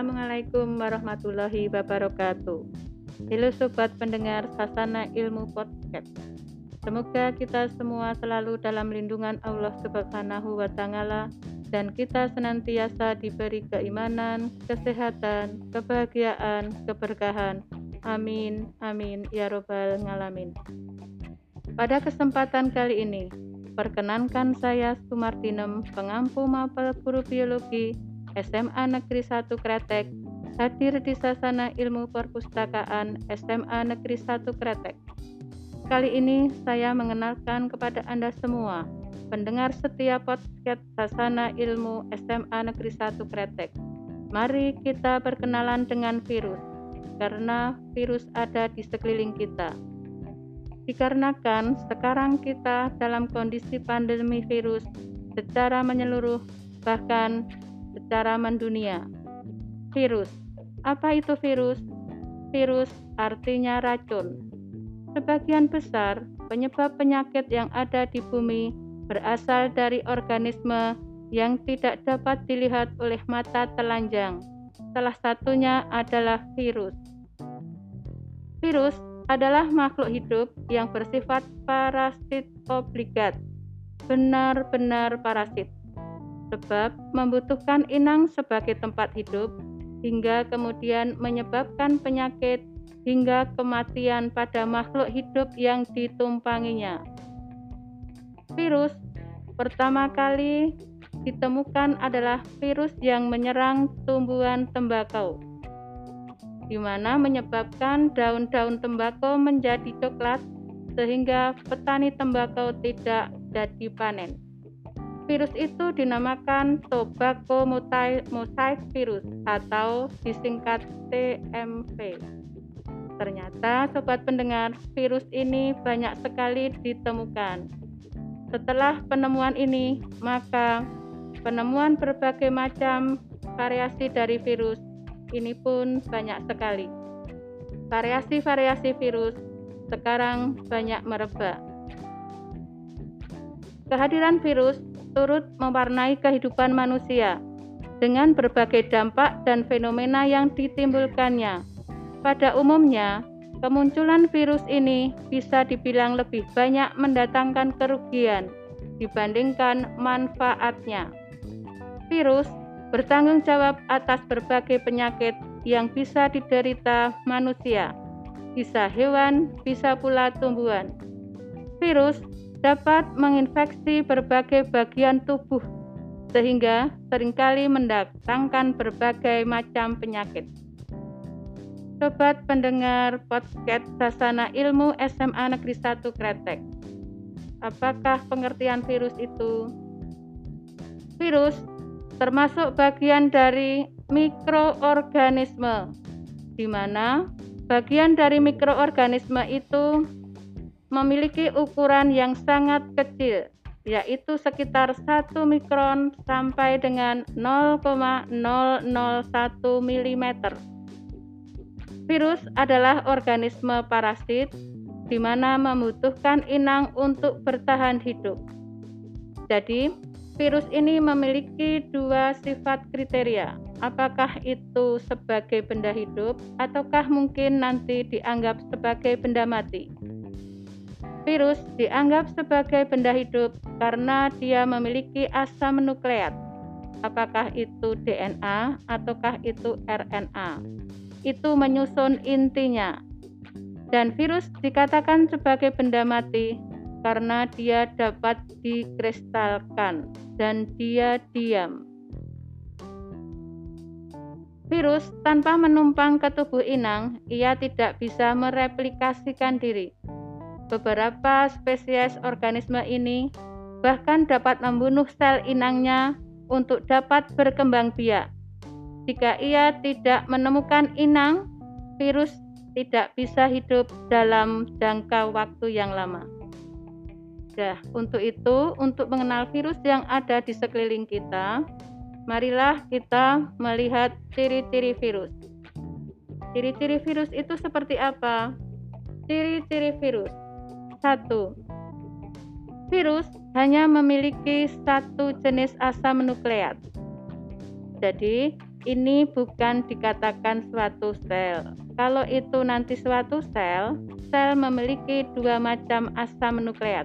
Assalamualaikum warahmatullahi wabarakatuh. Halo sobat pendengar Sasana Ilmu Podcast. Semoga kita semua selalu dalam lindungan Allah Subhanahu wa taala dan kita senantiasa diberi keimanan, kesehatan, kebahagiaan, keberkahan. Amin. Amin ya robbal ngalamin. Pada kesempatan kali ini, perkenankan saya Sumartinem, pengampu mapel guru biologi SMA Negeri 1 Kretek, hadir di Sasana Ilmu Perpustakaan SMA Negeri 1 Kretek. Kali ini saya mengenalkan kepada Anda semua, pendengar setia podcast Sasana Ilmu SMA Negeri 1 Kretek. Mari kita berkenalan dengan virus, karena virus ada di sekeliling kita. Dikarenakan sekarang kita dalam kondisi pandemi virus secara menyeluruh, bahkan secara mendunia. Virus. Apa itu virus? Virus artinya racun. Sebagian besar penyebab penyakit yang ada di bumi berasal dari organisme yang tidak dapat dilihat oleh mata telanjang. Salah satunya adalah virus. Virus adalah makhluk hidup yang bersifat parasit obligat, benar-benar parasit sebab membutuhkan inang sebagai tempat hidup hingga kemudian menyebabkan penyakit hingga kematian pada makhluk hidup yang ditumpanginya. Virus pertama kali ditemukan adalah virus yang menyerang tumbuhan tembakau, di mana menyebabkan daun-daun tembakau menjadi coklat sehingga petani tembakau tidak jadi panen. Virus itu dinamakan tobacco mosaic virus atau disingkat TMV. Ternyata sobat pendengar, virus ini banyak sekali ditemukan. Setelah penemuan ini, maka penemuan berbagai macam variasi dari virus ini pun banyak sekali. Variasi-variasi virus sekarang banyak merebak. Kehadiran virus turut mewarnai kehidupan manusia dengan berbagai dampak dan fenomena yang ditimbulkannya. Pada umumnya, kemunculan virus ini bisa dibilang lebih banyak mendatangkan kerugian dibandingkan manfaatnya. Virus bertanggung jawab atas berbagai penyakit yang bisa diderita manusia, bisa hewan, bisa pula tumbuhan. Virus dapat menginfeksi berbagai bagian tubuh sehingga sering kali mendatangkan berbagai macam penyakit. Sobat pendengar podcast Sasana Ilmu SMA Negeri 1 Kretek. Apakah pengertian virus itu? Virus termasuk bagian dari mikroorganisme, di mana bagian dari mikroorganisme itu memiliki ukuran yang sangat kecil, yaitu sekitar 1 mikron sampai dengan 0,001 mm. Virus adalah organisme parasit di mana membutuhkan inang untuk bertahan hidup. Jadi, virus ini memiliki dua sifat kriteria. Apakah itu sebagai benda hidup ataukah mungkin nanti dianggap sebagai benda mati? Virus dianggap sebagai benda hidup karena dia memiliki asam nukleat. Apakah itu DNA ataukah itu RNA? Itu menyusun intinya. Dan virus dikatakan sebagai benda mati karena dia dapat dikristalkan dan dia diam. Virus tanpa menumpang ke tubuh inang, ia tidak bisa mereplikasikan diri Beberapa spesies organisme ini bahkan dapat membunuh sel inangnya untuk dapat berkembang biak. Jika ia tidak menemukan inang, virus tidak bisa hidup dalam jangka waktu yang lama. Nah, untuk itu, untuk mengenal virus yang ada di sekeliling kita, marilah kita melihat ciri-ciri virus. Ciri-ciri virus itu seperti apa? Ciri-ciri virus satu, virus hanya memiliki satu jenis asam nukleat. Jadi, ini bukan dikatakan suatu sel. Kalau itu nanti suatu sel, sel memiliki dua macam asam nukleat,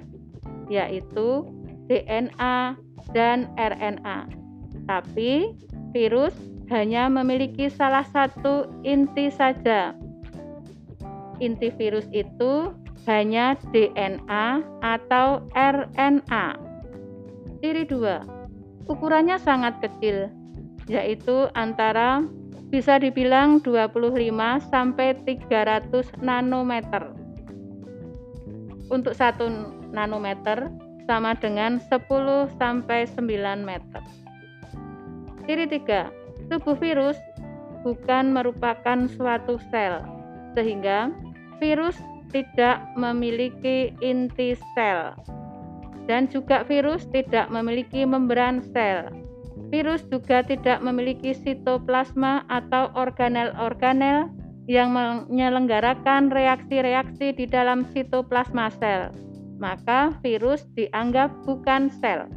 yaitu DNA dan RNA. Tapi virus hanya memiliki salah satu inti saja. Inti virus itu hanya DNA atau RNA. Ciri dua, ukurannya sangat kecil, yaitu antara bisa dibilang 25 sampai 300 nanometer. Untuk satu nanometer sama dengan 10 sampai 9 meter. Ciri tiga, tubuh virus bukan merupakan suatu sel, sehingga virus tidak memiliki inti sel dan juga virus tidak memiliki membran sel. Virus juga tidak memiliki sitoplasma atau organel-organel yang menyelenggarakan reaksi-reaksi di dalam sitoplasma sel. Maka virus dianggap bukan sel.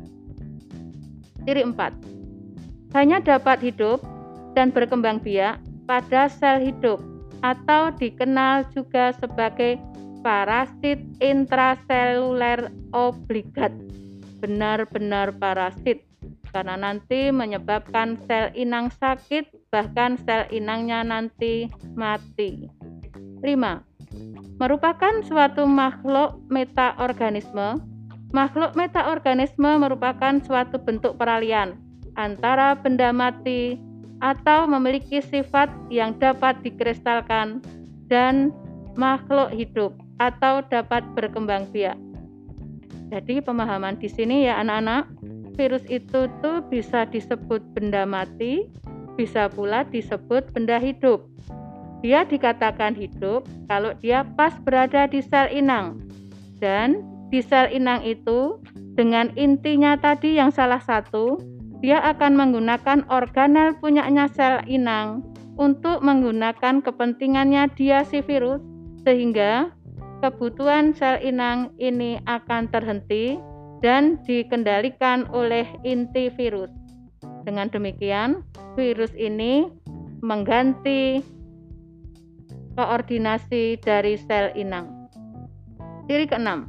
Ciri 4. Hanya dapat hidup dan berkembang biak pada sel hidup atau dikenal juga sebagai parasit intraseluler obligat. Benar-benar parasit karena nanti menyebabkan sel inang sakit bahkan sel inangnya nanti mati. 5. Merupakan suatu makhluk metaorganisme. Makhluk metaorganisme merupakan suatu bentuk peralihan antara benda mati atau memiliki sifat yang dapat dikristalkan dan makhluk hidup atau dapat berkembang biak. Jadi pemahaman di sini ya anak-anak, virus itu tuh bisa disebut benda mati, bisa pula disebut benda hidup. Dia dikatakan hidup kalau dia pas berada di sel inang. Dan di sel inang itu dengan intinya tadi yang salah satu, dia akan menggunakan organel punyanya sel inang untuk menggunakan kepentingannya dia si virus sehingga kebutuhan sel inang ini akan terhenti dan dikendalikan oleh inti virus. Dengan demikian, virus ini mengganti koordinasi dari sel inang. Ciri keenam,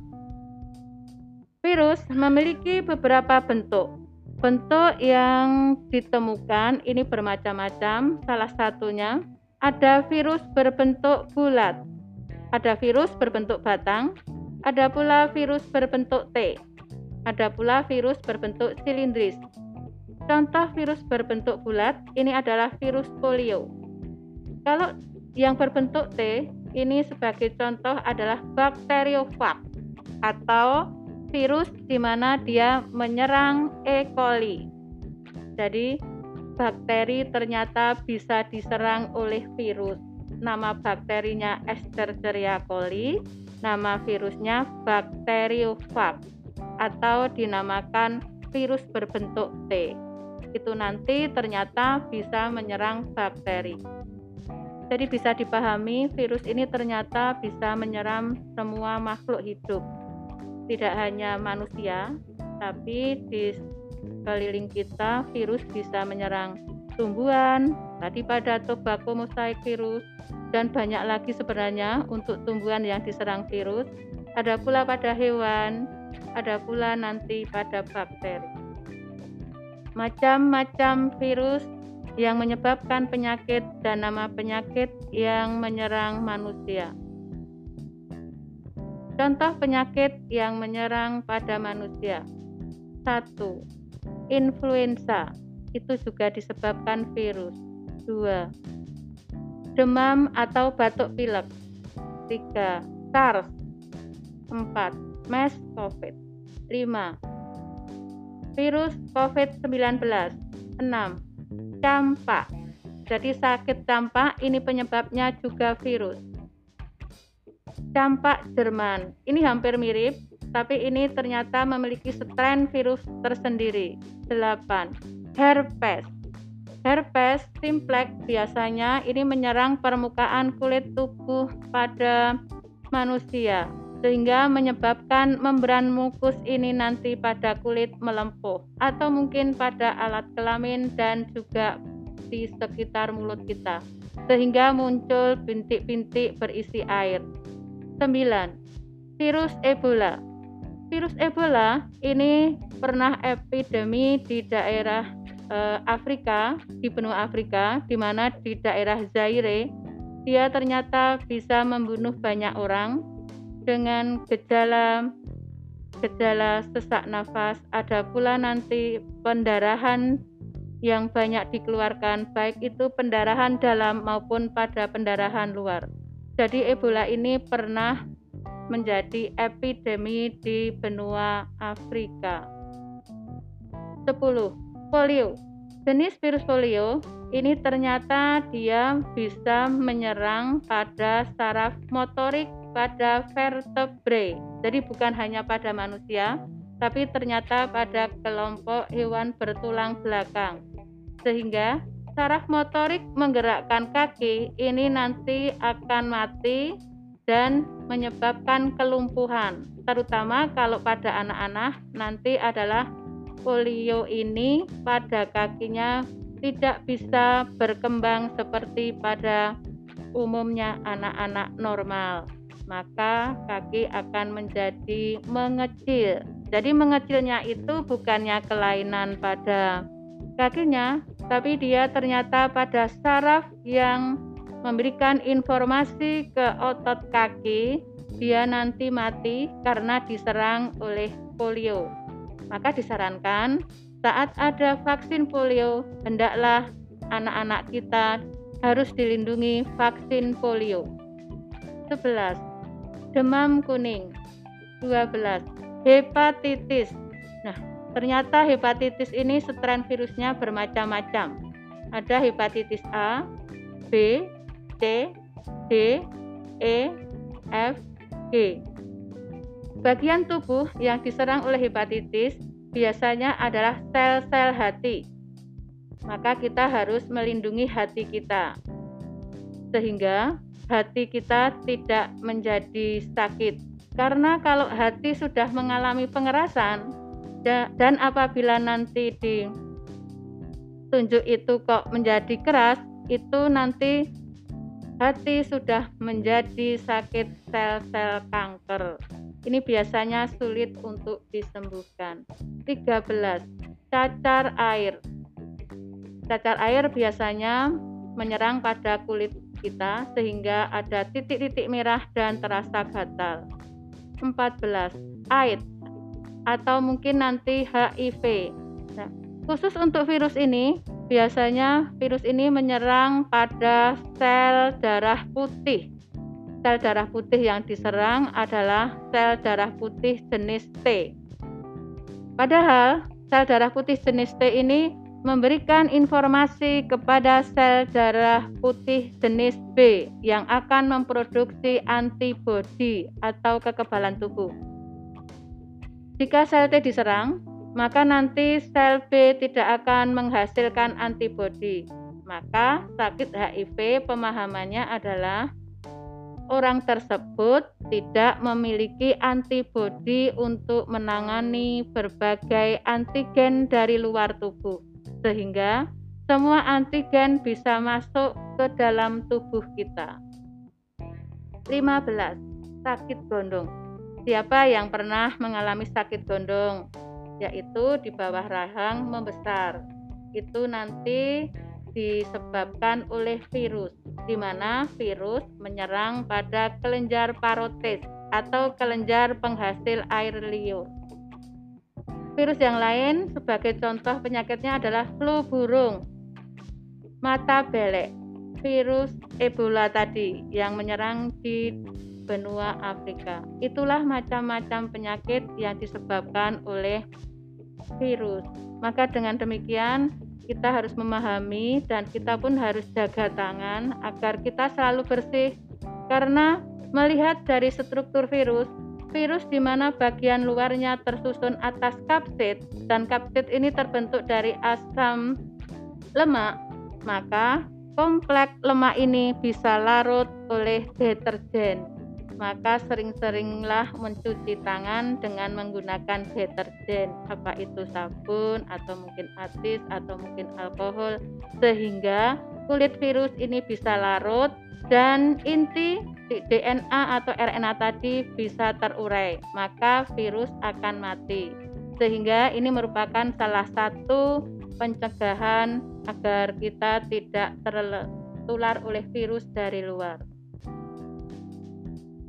virus memiliki beberapa bentuk. Bentuk yang ditemukan ini bermacam-macam, salah satunya ada virus berbentuk bulat, ada virus berbentuk batang, ada pula virus berbentuk T, ada pula virus berbentuk silindris. Contoh virus berbentuk bulat ini adalah virus polio. Kalau yang berbentuk T ini sebagai contoh adalah bakteriofag atau virus di mana dia menyerang E. coli. Jadi bakteri ternyata bisa diserang oleh virus nama bakterinya Escherichia coli, nama virusnya bakteriofag atau dinamakan virus berbentuk T. Itu nanti ternyata bisa menyerang bakteri. Jadi bisa dipahami virus ini ternyata bisa menyerang semua makhluk hidup. Tidak hanya manusia, tapi di sekeliling kita virus bisa menyerang tumbuhan, tadi pada tobacco mosaic virus, dan banyak lagi sebenarnya untuk tumbuhan yang diserang virus. Ada pula pada hewan, ada pula nanti pada bakteri. Macam-macam virus yang menyebabkan penyakit dan nama penyakit yang menyerang manusia. Contoh penyakit yang menyerang pada manusia. 1. Influenza. Itu juga disebabkan virus. 2 demam atau batuk pilek. 3. SARS 4. MERS COVID 5. Virus COVID-19 6. Campak Jadi sakit campak ini penyebabnya juga virus Campak Jerman Ini hampir mirip tapi ini ternyata memiliki strain virus tersendiri 8. Herpes Herpes simplex biasanya ini menyerang permukaan kulit tubuh pada manusia sehingga menyebabkan membran mukus ini nanti pada kulit melempuh atau mungkin pada alat kelamin dan juga di sekitar mulut kita sehingga muncul bintik-bintik berisi air. 9. Virus Ebola. Virus Ebola ini pernah epidemi di daerah eh, Afrika, di benua Afrika, di mana di daerah Zaire dia ternyata bisa membunuh banyak orang dengan gejala gejala sesak nafas, ada pula nanti pendarahan yang banyak dikeluarkan, baik itu pendarahan dalam maupun pada pendarahan luar. Jadi Ebola ini pernah menjadi epidemi di benua Afrika. 10. Polio. Jenis virus polio ini ternyata dia bisa menyerang pada saraf motorik pada vertebrae. Jadi bukan hanya pada manusia, tapi ternyata pada kelompok hewan bertulang belakang. Sehingga saraf motorik menggerakkan kaki ini nanti akan mati dan menyebabkan kelumpuhan. Terutama kalau pada anak-anak nanti adalah polio ini pada kakinya tidak bisa berkembang seperti pada umumnya anak-anak normal maka kaki akan menjadi mengecil. Jadi mengecilnya itu bukannya kelainan pada kakinya, tapi dia ternyata pada saraf yang memberikan informasi ke otot kaki, dia nanti mati karena diserang oleh polio. Maka disarankan saat ada vaksin polio, hendaklah anak-anak kita harus dilindungi vaksin polio. 11 demam kuning. 12. Hepatitis. Ternyata hepatitis ini strain virusnya bermacam-macam. Ada hepatitis A, B, C, D, E, F, G. Bagian tubuh yang diserang oleh hepatitis biasanya adalah sel-sel hati. Maka kita harus melindungi hati kita. Sehingga hati kita tidak menjadi sakit. Karena kalau hati sudah mengalami pengerasan dan apabila nanti di tunjuk itu kok menjadi keras, itu nanti hati sudah menjadi sakit sel-sel kanker. Ini biasanya sulit untuk disembuhkan. 13. Cacar air. Cacar air biasanya menyerang pada kulit kita sehingga ada titik-titik merah dan terasa gatal. 14. AIDS atau mungkin nanti HIV. Nah, khusus untuk virus ini, biasanya virus ini menyerang pada sel darah putih. Sel darah putih yang diserang adalah sel darah putih jenis T. Padahal sel darah putih jenis T ini memberikan informasi kepada sel darah putih jenis B yang akan memproduksi antibodi atau kekebalan tubuh. Jika sel T diserang, maka nanti sel B tidak akan menghasilkan antibodi. Maka sakit HIV pemahamannya adalah orang tersebut tidak memiliki antibodi untuk menangani berbagai antigen dari luar tubuh sehingga semua antigen bisa masuk ke dalam tubuh kita. 15. Sakit gondong. Siapa yang pernah mengalami sakit gondong? Yaitu di bawah rahang membesar. Itu nanti disebabkan oleh virus, di mana virus menyerang pada kelenjar parotis atau kelenjar penghasil air liur. Virus yang lain sebagai contoh penyakitnya adalah flu burung, mata belek, virus Ebola tadi yang menyerang di benua Afrika. Itulah macam-macam penyakit yang disebabkan oleh virus. Maka dengan demikian kita harus memahami dan kita pun harus jaga tangan agar kita selalu bersih karena melihat dari struktur virus virus di mana bagian luarnya tersusun atas kapsid dan kapsid ini terbentuk dari asam lemak, maka kompleks lemak ini bisa larut oleh deterjen. Maka sering-seringlah mencuci tangan dengan menggunakan deterjen, apa itu sabun atau mungkin atis atau mungkin alkohol sehingga kulit virus ini bisa larut dan inti DNA atau RNA tadi bisa terurai, maka virus akan mati. Sehingga ini merupakan salah satu pencegahan agar kita tidak tertular oleh virus dari luar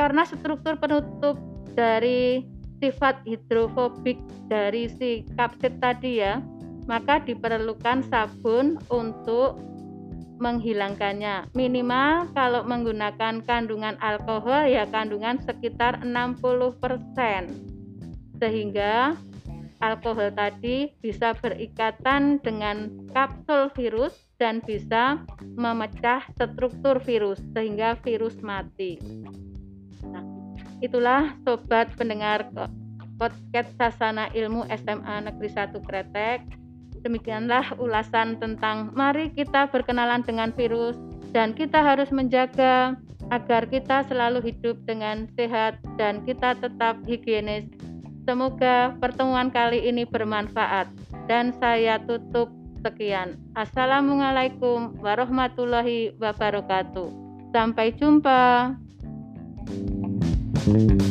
karena struktur penutup dari sifat hidrofobik dari si kapsid tadi ya maka diperlukan sabun untuk menghilangkannya minimal kalau menggunakan kandungan alkohol ya kandungan sekitar 60% sehingga alkohol tadi bisa berikatan dengan kapsul virus dan bisa memecah struktur virus sehingga virus mati. Itulah sobat pendengar podcast Sasana Ilmu SMA Negeri 1 Kretek. Demikianlah ulasan tentang mari kita berkenalan dengan virus dan kita harus menjaga agar kita selalu hidup dengan sehat dan kita tetap higienis. Semoga pertemuan kali ini bermanfaat dan saya tutup sekian. Assalamualaikum warahmatullahi wabarakatuh. Sampai jumpa. Thank you. Mm-hmm.